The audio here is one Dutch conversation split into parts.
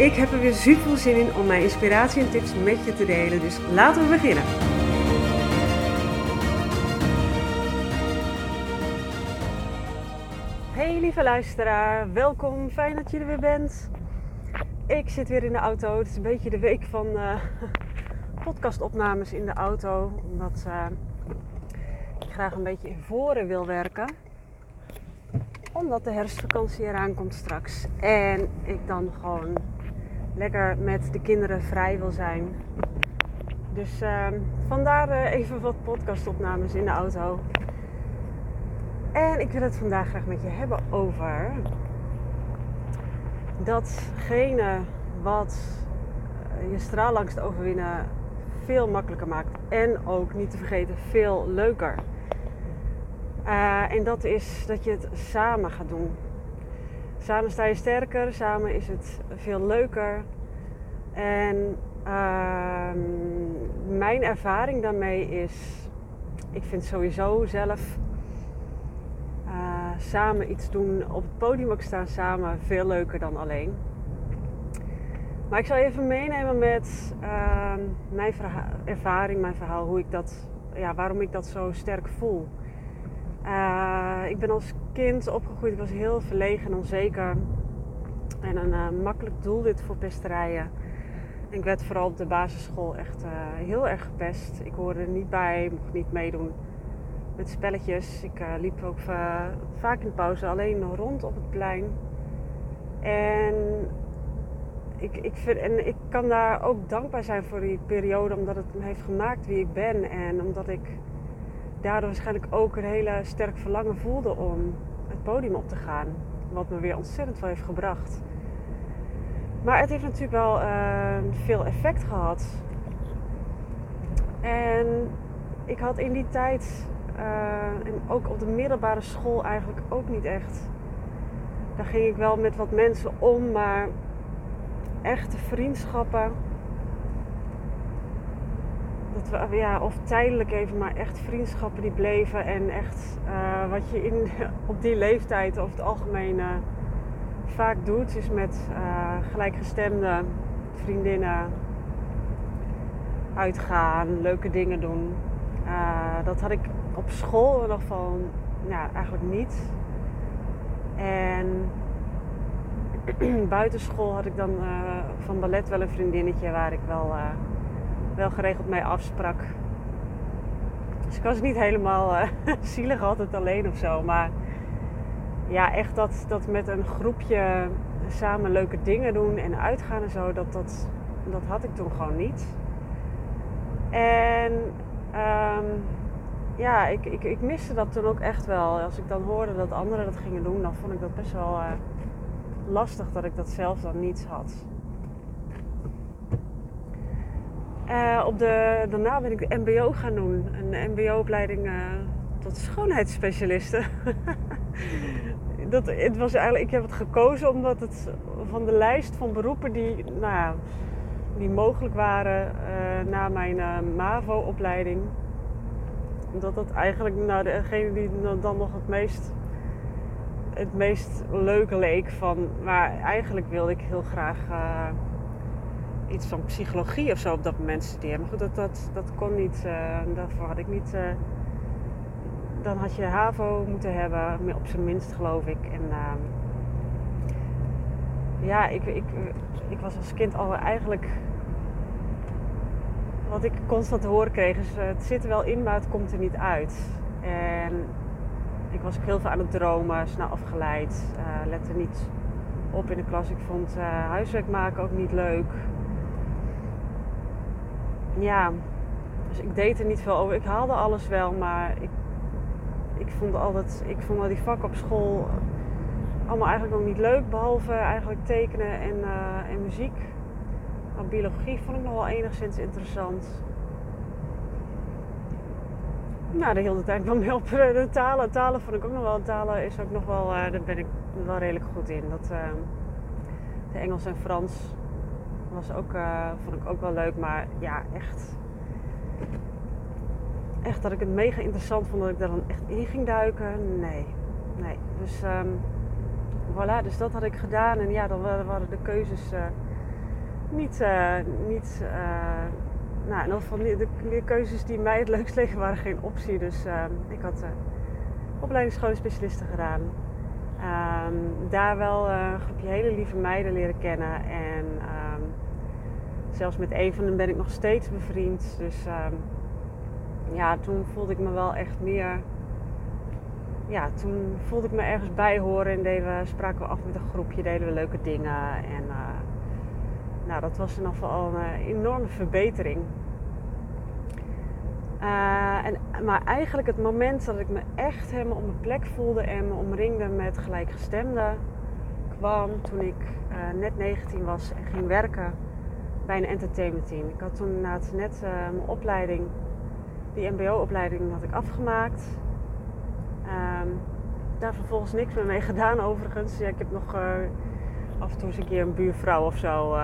Ik heb er weer super veel zin in om mijn inspiratie en tips met je te delen, dus laten we beginnen. Hey lieve luisteraar, welkom. Fijn dat je er weer bent. Ik zit weer in de auto. Het is een beetje de week van uh, podcastopnames in de auto, omdat uh, ik graag een beetje in voren wil werken omdat de herfstvakantie eraan komt straks. En ik dan gewoon lekker met de kinderen vrij wil zijn. Dus uh, vandaar uh, even wat podcastopnames in de auto. En ik wil het vandaag graag met je hebben over datgene wat eh, je straalangst overwinnen veel makkelijker maakt. En ook niet te vergeten veel leuker. Uh, en dat is dat je het samen gaat doen. Samen sta je sterker, samen is het veel leuker. En uh, mijn ervaring daarmee is, ik vind sowieso zelf uh, samen iets doen, op het podium ook staan samen, veel leuker dan alleen. Maar ik zal even meenemen met uh, mijn ervaring, mijn verhaal, hoe ik dat, ja, waarom ik dat zo sterk voel. Uh, ik ben als kind opgegroeid, ik was heel verlegen en onzeker. En een uh, makkelijk doelwit voor pesterijen. Ik werd vooral op de basisschool echt uh, heel erg gepest. Ik hoorde er niet bij, mocht niet meedoen met spelletjes. Ik liep ook vaak in pauze alleen rond op het plein. En ik, ik, vind, en ik kan daar ook dankbaar zijn voor die periode, omdat het me heeft gemaakt wie ik ben. En omdat ik daardoor waarschijnlijk ook een hele sterk verlangen voelde om het podium op te gaan. Wat me weer ontzettend veel heeft gebracht. Maar het heeft natuurlijk wel uh, veel effect gehad. En ik had in die tijd, uh, en ook op de middelbare school eigenlijk ook niet echt. Daar ging ik wel met wat mensen om, maar echte vriendschappen of tijdelijk even, maar echt vriendschappen die bleven. En echt uh, wat je in, op die leeftijd over het algemeen uh, vaak doet, is met uh, gelijkgestemde vriendinnen uitgaan, leuke dingen doen. dat had ik op school in ieder geval eigenlijk niet. En buitenschool had ik dan van ballet wel een vriendinnetje waar ik wel wel geregeld mee afsprak. Dus ik was niet helemaal uh, zielig altijd alleen of zo. Maar ja, echt dat, dat met een groepje samen leuke dingen doen en uitgaan en zo, dat, dat, dat had ik toen gewoon niet. En um, ja, ik, ik, ik miste dat toen ook echt wel. Als ik dan hoorde dat anderen dat gingen doen, dan vond ik dat best wel uh, lastig dat ik dat zelf dan niet had. Uh, op de, daarna ben ik de MBO gaan doen. Een MBO-opleiding uh, tot schoonheidsspecialiste. dat, het was eigenlijk, ik heb het gekozen omdat het van de lijst van beroepen die, nou ja, die mogelijk waren uh, na mijn MAVO-opleiding. Omdat dat eigenlijk nou, degene die dan nog het meest, het meest leuke leek van. Maar eigenlijk wilde ik heel graag iets van psychologie of zo op dat moment studeren. Maar goed, dat, dat, dat kon niet. Uh, daarvoor had ik niet. Uh, dan had je HAVO moeten hebben, op zijn minst geloof ik. En uh, ja, ik, ik, ik was als kind al eigenlijk. Wat ik constant te horen kreeg is: het zit er wel in, maar het komt er niet uit. En ik was ook heel veel aan het dromen, snel afgeleid, lette niet op in de klas. Ik vond huiswerk maken ook niet leuk ja, dus ik deed er niet veel over. Ik haalde alles wel, maar ik, ik vond altijd, ik vond al die vakken op school allemaal eigenlijk nog niet leuk, behalve eigenlijk tekenen en, uh, en muziek. Maar biologie vond ik nog wel enigszins interessant. Nou, hield het eigenlijk wel mee op. De talen, talen vond ik ook nog wel. Talen is ook nog wel, uh, daar ben ik wel redelijk goed in. Dat, de Engels en Frans was ook, uh, vond ik ook wel leuk. Maar ja, echt, echt dat ik het mega interessant vond dat ik daar dan echt in ging duiken. Nee, nee. Dus um, voilà, dus dat had ik gedaan. En ja, dan waren de keuzes niet, niet nou, in ieder geval de, keuzes die mij het leukst liggen waren geen optie. Dus uh, ik had opleiding schoonspecialisten gedaan. Um, daar wel een groepje hele lieve meiden leren kennen. En zelfs met een van hen ben ik nog steeds bevriend. Dus um, ja, toen voelde ik me wel echt meer. Ja, toen voelde ik me ergens bij horen en deden we, spraken we af met een groepje, deden we leuke dingen. En nou, dat was in ieder geval een enorme verbetering. Uh, en, maar eigenlijk het moment dat ik me echt helemaal op mijn plek voelde en me omringde met gelijkgestemden, kwam toen ik net 19 was en ging werken bij een entertainment team. Ik had toen net uh, mijn opleiding, die MBO-opleiding, had ik afgemaakt. Um, daar vervolgens niks meer mee gedaan overigens. Ja, ik heb nog af en toe eens een keer een buurvrouw of zo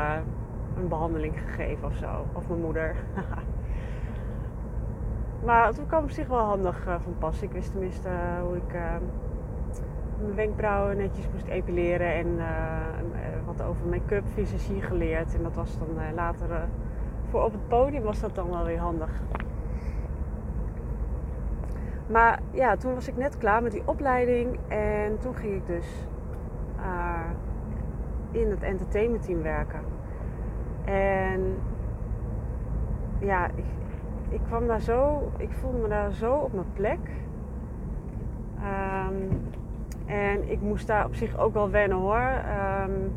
een behandeling gegeven of zo. Of mijn moeder. Maar het kwam op zich wel handig van pas. Ik wist tenminste hoe ik uh, mijn wenkbrauwen netjes moest epileren. En wat over make-up, visagie geleerd. En dat was dan later voor op het podium was dat dan wel weer handig. Maar ja, toen was ik net klaar met die opleiding. En toen ging ik dus in het entertainment team werken. En ja, ik, ik kwam daar zo, ik voelde me daar zo op mijn plek. Um, en ik moest daar op zich ook wel wennen hoor. Um,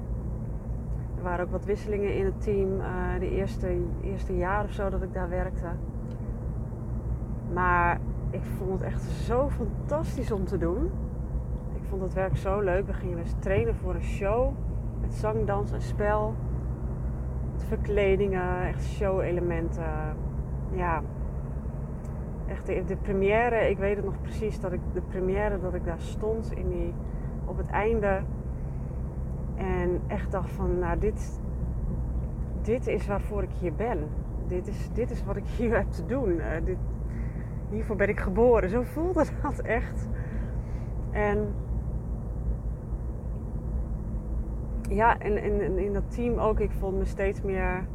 er waren ook wat wisselingen in het team uh, de eerste, eerste jaar of zo dat ik daar werkte. Maar ik vond het echt zo fantastisch om te doen. Ik vond het werk zo leuk. We gingen dus trainen voor een show met zang, dans en spel. Verkledingen, echt show-elementen ja, echt de, de, première, ik weet het nog precies, dat ik de première dat ik daar stond in op het einde. En echt dacht van, nou dit, dit is waarvoor ik hier ben. Dit is, dit is wat ik hier heb te doen. Uh, dit, hiervoor ben ik geboren. Zo voelde dat echt. En ja, en, in dat team ook, ik vond me steeds meer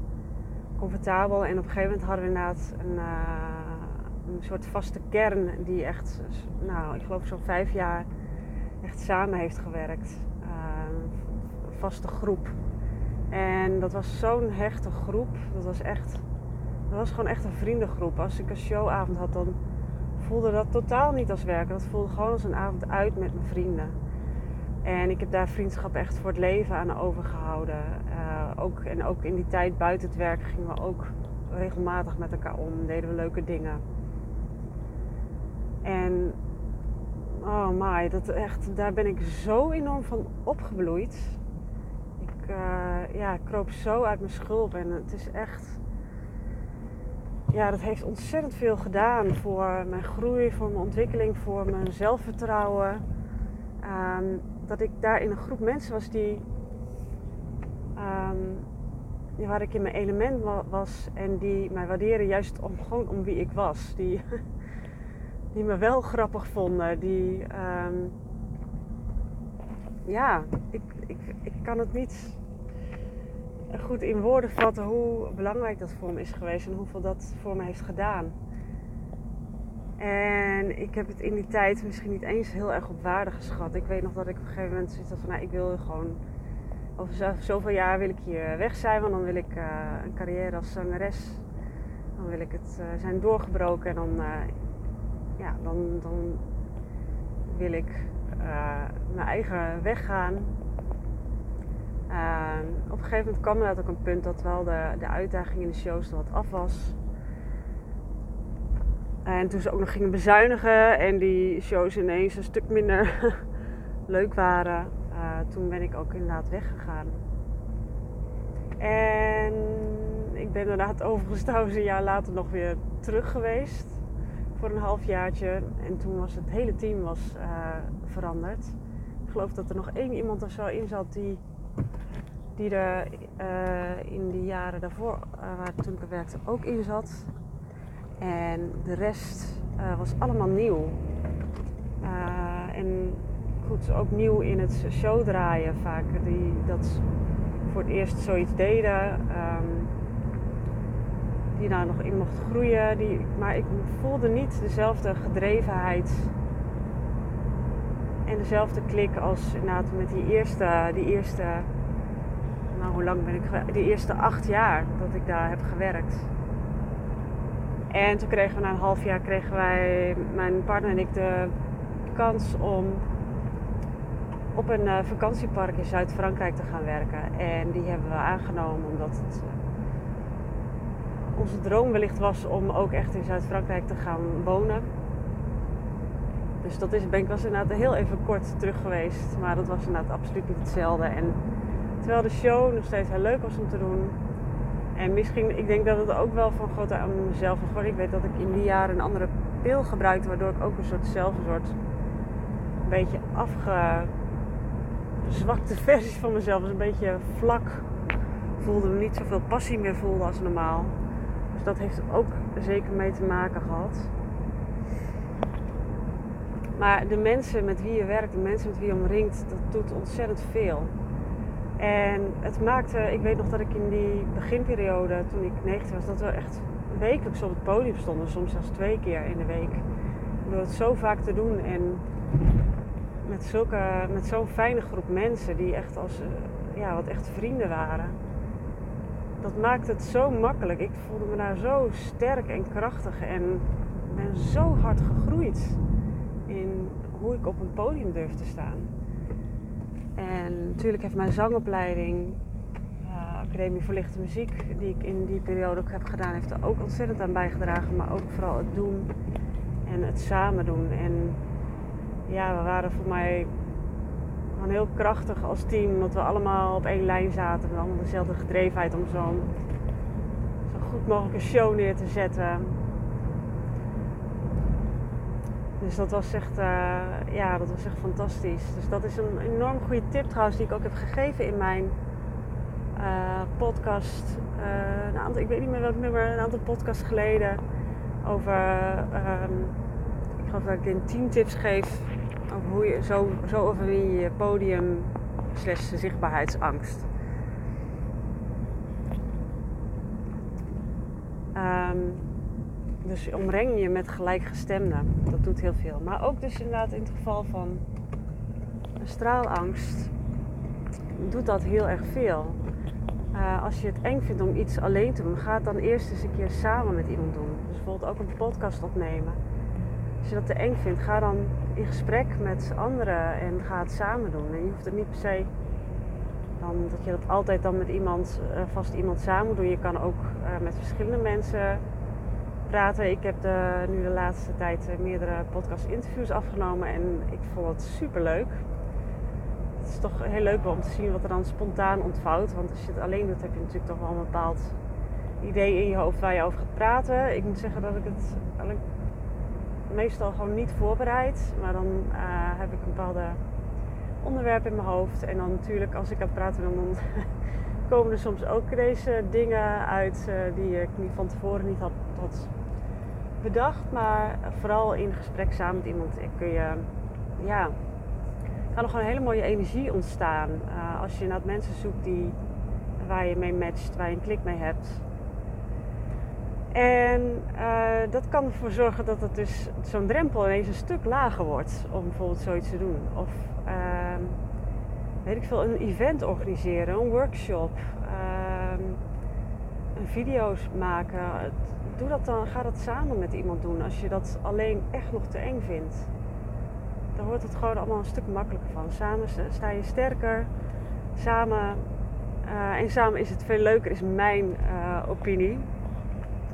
comfortabel. En op een gegeven moment hadden we inderdaad een, uh, een soort vaste kern die echt, nou, ik geloof zo'n vijf jaar echt samen heeft gewerkt. Een vaste groep. En dat was zo'n hechte groep. Dat was echt, dat was gewoon echt een vriendengroep. Als ik een showavond had, dan voelde dat totaal niet als werken. Dat voelde gewoon als een avond uit met mijn vrienden. En ik heb daar vriendschap echt voor het leven aan overgehouden. Uh, ook, en ook in die tijd buiten het werk gingen we ook regelmatig met elkaar om. Deden we leuke dingen. En oh my, dat echt, daar ben ik zo enorm van opgebloeid. Ik, uh, ja, kroop zo uit mijn schulp en het is echt. Ja, dat heeft ontzettend veel gedaan voor mijn groei, voor mijn ontwikkeling, voor mijn zelfvertrouwen. Um, dat ik daar in een groep mensen was die, um, waar ik in mijn element was en die mij waarderen juist om, gewoon om wie ik was. Die, die me wel grappig vonden. Die, um, ja, ik, ik, ik kan het niet goed in woorden vatten hoe belangrijk dat voor me is geweest en hoeveel dat voor me heeft gedaan. En ik heb het in die tijd misschien niet eens heel erg op waarde geschat. Ik weet nog dat ik op een gegeven moment zoiets had van, nou, ik wil gewoon over zoveel jaar wil ik hier weg zijn, want dan wil ik uh, een carrière als zangeres, dan wil ik het uh, zijn doorgebroken en dan, uh, ja, dan, dan wil ik mijn eigen weg gaan. op een gegeven moment kwam er ook een punt dat wel de, de uitdaging in de shows er wat af was. En toen ze ook nog gingen bezuinigen en die shows ineens een stuk minder leuk waren, uh, toen ben ik ook inderdaad weggegaan. En ik ben inderdaad overigens trouwens een jaar later nog weer terug geweest. Voor een halfjaartje. En toen was het hele team was, uh, veranderd. Ik geloof dat er nog één iemand of zo in zat die, die er uh, in die jaren daarvoor, uh, waar toen ik werkte, ook in zat. En de rest was allemaal nieuw. en goed, ook nieuw in het show draaien vaak. Die, dat voor het eerst zoiets deden. Um, die daar nog in mocht groeien. Die, maar ik voelde niet dezelfde gedrevenheid en dezelfde klik als inderdaad met die eerste, die eerste, nou hoe lang ben ik die eerste acht jaar dat ik daar heb gewerkt. En toen kregen we na een half jaar kregen wij, mijn partner en ik, de kans om op een uh, vakantiepark in Zuid-Frankrijk te gaan werken. En die hebben we aangenomen omdat het onze droom wellicht was om ook echt in Zuid-Frankrijk te gaan wonen. Dus dat is, ben ik was inderdaad heel even kort terug geweest. Maar dat was inderdaad absoluut niet hetzelfde. En terwijl de show nog steeds heel leuk was om te doen. En misschien, ik denk dat het ook wel van grote aan mezelf was. Ik weet dat ik in die jaren een andere pil gebruikte. Waardoor ik ook een soort zelf een soort beetje afgezwakte versie van mezelf. Dus een beetje vlak voelde. Niet zoveel passie meer voelde als normaal. Dat heeft ook zeker mee te maken gehad. Maar de mensen met wie je werkt, de mensen met wie je omringt, dat doet ontzettend veel. En het maakte, ik weet nog dat ik in die beginperiode, toen ik 19 was, dat we echt wekelijks op het podium stonden, soms zelfs twee keer in de week. Door het zo vaak te doen en met, zulke, met zo'n fijne groep mensen die echt als, eh, ja, wat echt vrienden waren dat maakt het zo makkelijk. Ik voelde me daar zo sterk en krachtig en ben zo hard gegroeid in hoe ik op een podium durf te staan. En natuurlijk heeft mijn zangopleiding, uh, Academie voor Lichte Muziek, die ik in die periode ook heb gedaan, heeft er ook ontzettend aan bijgedragen. Maar ook vooral het doen en het samen doen. En ja, we waren voor mij heel krachtig als team. Omdat we allemaal op één lijn zaten. Allemaal dezelfde gedrevenheid om zo'n zo goed mogelijk een show neer te zetten. Dus dat was echt, uh, ja, dat was echt fantastisch. Dus dat is een enorm goede tip trouwens die ik ook heb gegeven in mijn uh, podcast. Uh, een aantal, ik weet niet meer welk nummer, een aantal podcasts geleden. Over, um, ik geloof dat ik in 10 tips geef hoe je, zo, zo overwin je podium slash zichtbaarheidsangst. Um, dus omreng je met gelijkgestemden. Dat doet heel veel. Maar ook dus inderdaad in het geval van een straalangst doet dat heel erg veel. Uh, als je het eng vindt om iets alleen te doen, ga het dan eerst eens een keer samen met iemand doen. Dus bijvoorbeeld ook een podcast opnemen. Als je dat te eng vindt, ga dan in gesprek met anderen en ga het samen doen. En je hoeft het niet per se dan, dat je dat altijd dan met iemand, uh, vast iemand samen moet doen. Je kan ook uh, met verschillende mensen praten. Ik heb nu de laatste tijd uh, meerdere podcast interviews afgenomen en ik vond het super leuk. Het is toch heel leuk om te zien wat er dan spontaan ontvouwt. Want als je het alleen doet, heb je natuurlijk toch wel een bepaald idee in je hoofd waar je over gaat praten. Ik moet zeggen dat ik het meestal gewoon niet voorbereid. Maar dan uh, heb ik een bepaalde onderwerp in mijn hoofd. En dan natuurlijk als ik aan het praten ben, dan komen er soms ook deze dingen uit uh, die ik niet van tevoren niet had, bedacht. Maar vooral in gesprek samen met iemand kun je, ja, kan er gewoon een hele mooie energie ontstaan. Als je naar mensen zoekt die, waar je mee matcht, waar je een klik mee hebt. En uh, dat kan ervoor zorgen dat het dus zo'n drempel ineens een stuk lager wordt om bijvoorbeeld zoiets te doen. Of uh, weet ik veel, een event organiseren, een workshop, uh, video's maken. Doe dat dan, ga dat samen met iemand doen als je dat alleen echt nog te eng vindt. Dan wordt het gewoon allemaal een stuk makkelijker van. Samen sta je sterker. Samen, uh, en samen is het veel leuker, is mijn uh, opinie.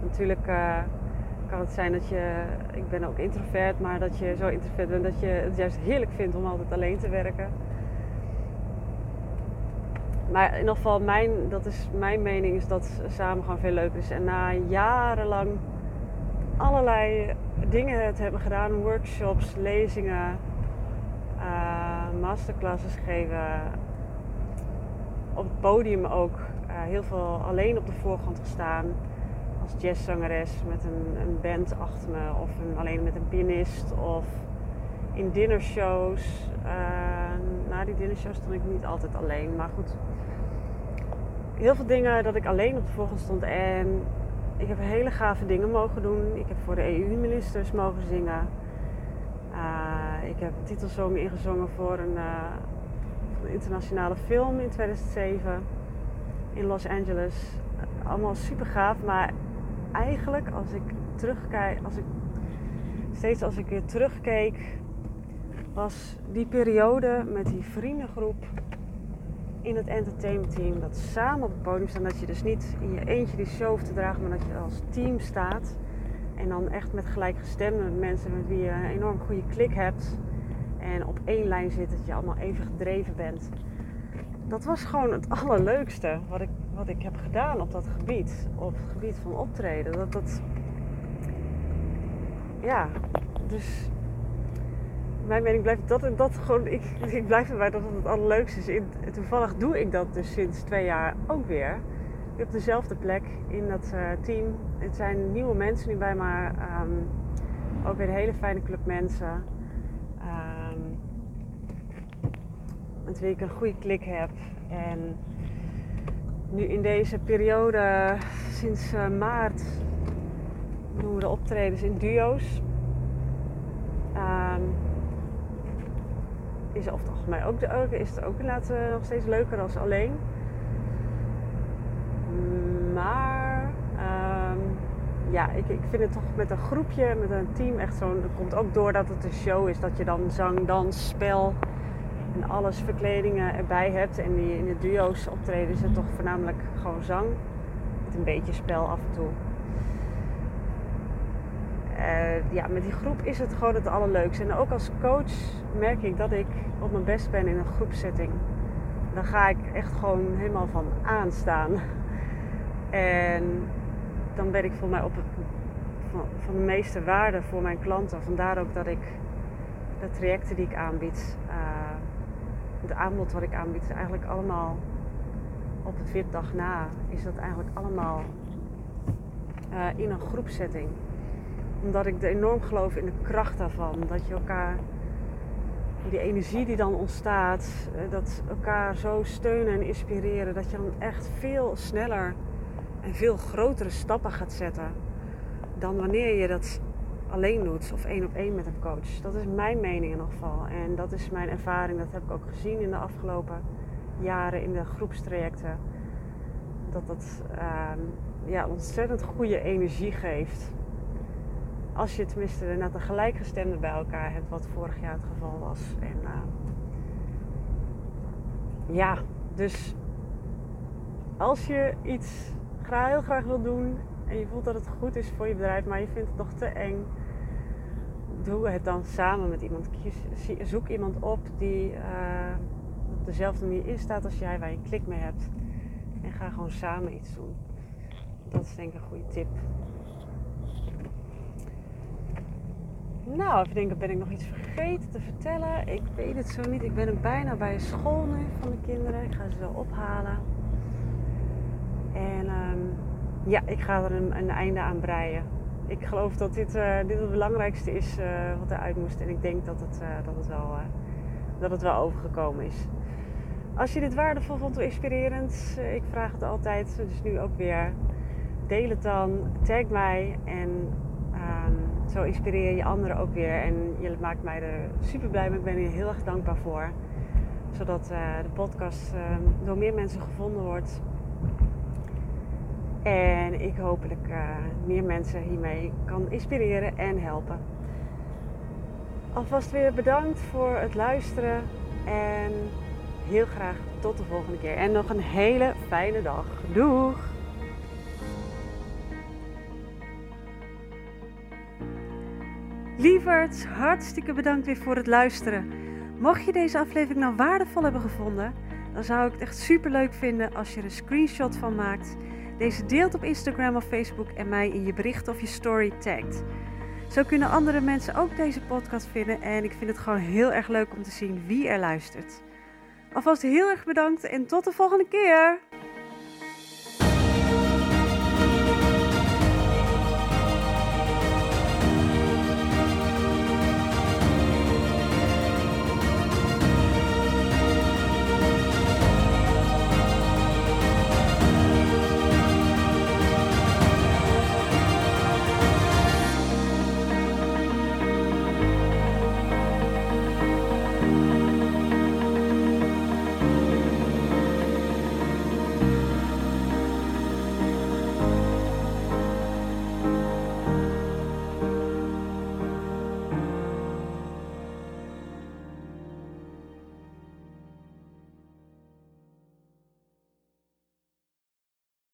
Natuurlijk uh, kan het zijn dat je, ik ben ook introvert, maar dat je zo introvert bent dat je het juist heerlijk vindt om altijd alleen te werken. maar in ieder geval, mijn, dat is mijn mening, is dat samen gewoon veel leuker is. En na jarenlang allerlei dingen te hebben gedaan, workshops, lezingen, uh, masterclasses geven, op het podium ook uh, heel veel alleen op de voorgrond gestaan als jazzzangeres met een, een band achter me of een, alleen met een pianist of in dinnershows. Uh, na die dinnershows stond ik niet altijd alleen, maar goed. Heel veel dingen dat ik alleen op de voorgrond stond en ik heb hele gave dingen mogen doen. Ik heb voor de EU-ministers mogen zingen. Uh, ik heb titelsong ingezongen voor een, een, internationale film in 2007 in Los Angeles. Allemaal super gaaf, maar eigenlijk als ik terugkijk, als ik, steeds als ik weer terugkeek, was die periode met die vriendengroep in het entertainment team, dat samen op het podium staan, dat je dus niet in je eentje die show hoeft te dragen, maar dat je als team staat. En dan echt met gelijkgestemde mensen met wie je een enorm goede klik hebt. En op één lijn zit, dat je allemaal even gedreven bent. Dat was gewoon het allerleukste wat ik, wat ik heb gedaan op dat gebied. Op het gebied van optreden. Dat, dat... Ja, dus mijn mening blijft dat en dat gewoon. Ik, ik blijf erbij dat het het allerleukste is. In, toevallig doe ik dat dus sinds twee jaar ook weer. Op dezelfde plek in dat uh, team. Het zijn nieuwe mensen nu bij, maar um, ook weer een hele fijne club mensen. Um, met wie ik een goede klik heb. En nu in deze periode, sinds uh, maart, doen we de optredens in duo's. Um, is over het ook, de, is het ook inderdaad uh, nog steeds leuker als alleen. Maar um, ja, ik, ik vind het toch met een groepje, met een team echt zo'n. Dat komt ook door dat het een show is, dat je dan zang, dans, spel en alles, verkledingen erbij hebt. En die, in de duo's optreden het toch voornamelijk gewoon zang. Met een beetje spel af en toe. Uh, ja, met die groep is het gewoon het allerleukste. En ook als coach merk ik dat ik op mijn best ben in een groepsetting. Dan ga ik echt gewoon helemaal van aanstaan. En dan ben ik voor mij op het, van, de meeste waarde voor mijn klanten. Vandaar ook dat ik de trajecten die ik aanbied, uh, het aanbod wat ik aanbied, is eigenlijk allemaal op het VIP-dag na, is dat eigenlijk allemaal uh, in een groepsetting omdat ik enorm geloof in de kracht daarvan. Dat je elkaar, die energie die dan ontstaat, eh, dat elkaar zo steunen en inspireren. Dat je dan echt veel sneller en veel grotere stappen gaat zetten. Dan wanneer je dat alleen doet of één op één met een coach. Dat is mijn mening in ieder geval. En dat is mijn ervaring. Dat heb ik ook gezien in de afgelopen jaren in de groepstrajecten. Dat dat uh, ja, ontzettend goede energie geeft. Als je tenminste net een gelijkgestemde bij elkaar hebt, wat vorig jaar het geval was. En uh, ja, dus als je iets heel graag wil doen en je voelt dat het goed is voor je bedrijf, maar je vindt het nog te eng, doe het dan samen met iemand. Zoek iemand op die uh, op dezelfde manier in staat als jij, waar je klik mee hebt. En ga gewoon samen iets doen. Dat is denk ik een goede tip. Nou, even denken, ben ik nog iets vergeten te vertellen? Ik weet het zo niet. Ik ben bijna bij school nu van de kinderen. Ik ga ze zo ophalen. En um, ja, ik ga er een, een, einde aan breien. Ik geloof dat dit, uh, dit het belangrijkste is uh, wat eruit moest. En ik denk dat het, uh, dat het, wel, dat het wel overgekomen is. Als je dit waardevol vond of inspirerend, ik vraag het altijd, dus nu ook weer. Deel het dan, tag mij en um, zo inspireer je anderen ook weer. En je maakt mij er super blij mee. Ik ben hier heel erg dankbaar voor. Zodat de podcast uh, door meer mensen gevonden wordt. En ik hopelijk uh, meer mensen hiermee kan inspireren en helpen. Alvast weer bedankt voor het luisteren. En heel graag tot de volgende keer. En nog een hele fijne dag. Doeg! Lieverds, hartstikke bedankt weer voor het luisteren. Mocht je deze aflevering nou waardevol hebben gevonden, dan zou ik het echt super leuk vinden als je er een screenshot van maakt. Deze deelt op Instagram of Facebook en mij in je bericht of je story tagt. Zo kunnen andere mensen ook deze podcast vinden en ik vind het gewoon heel erg leuk om te zien wie er luistert. Alvast heel erg bedankt en tot de volgende keer!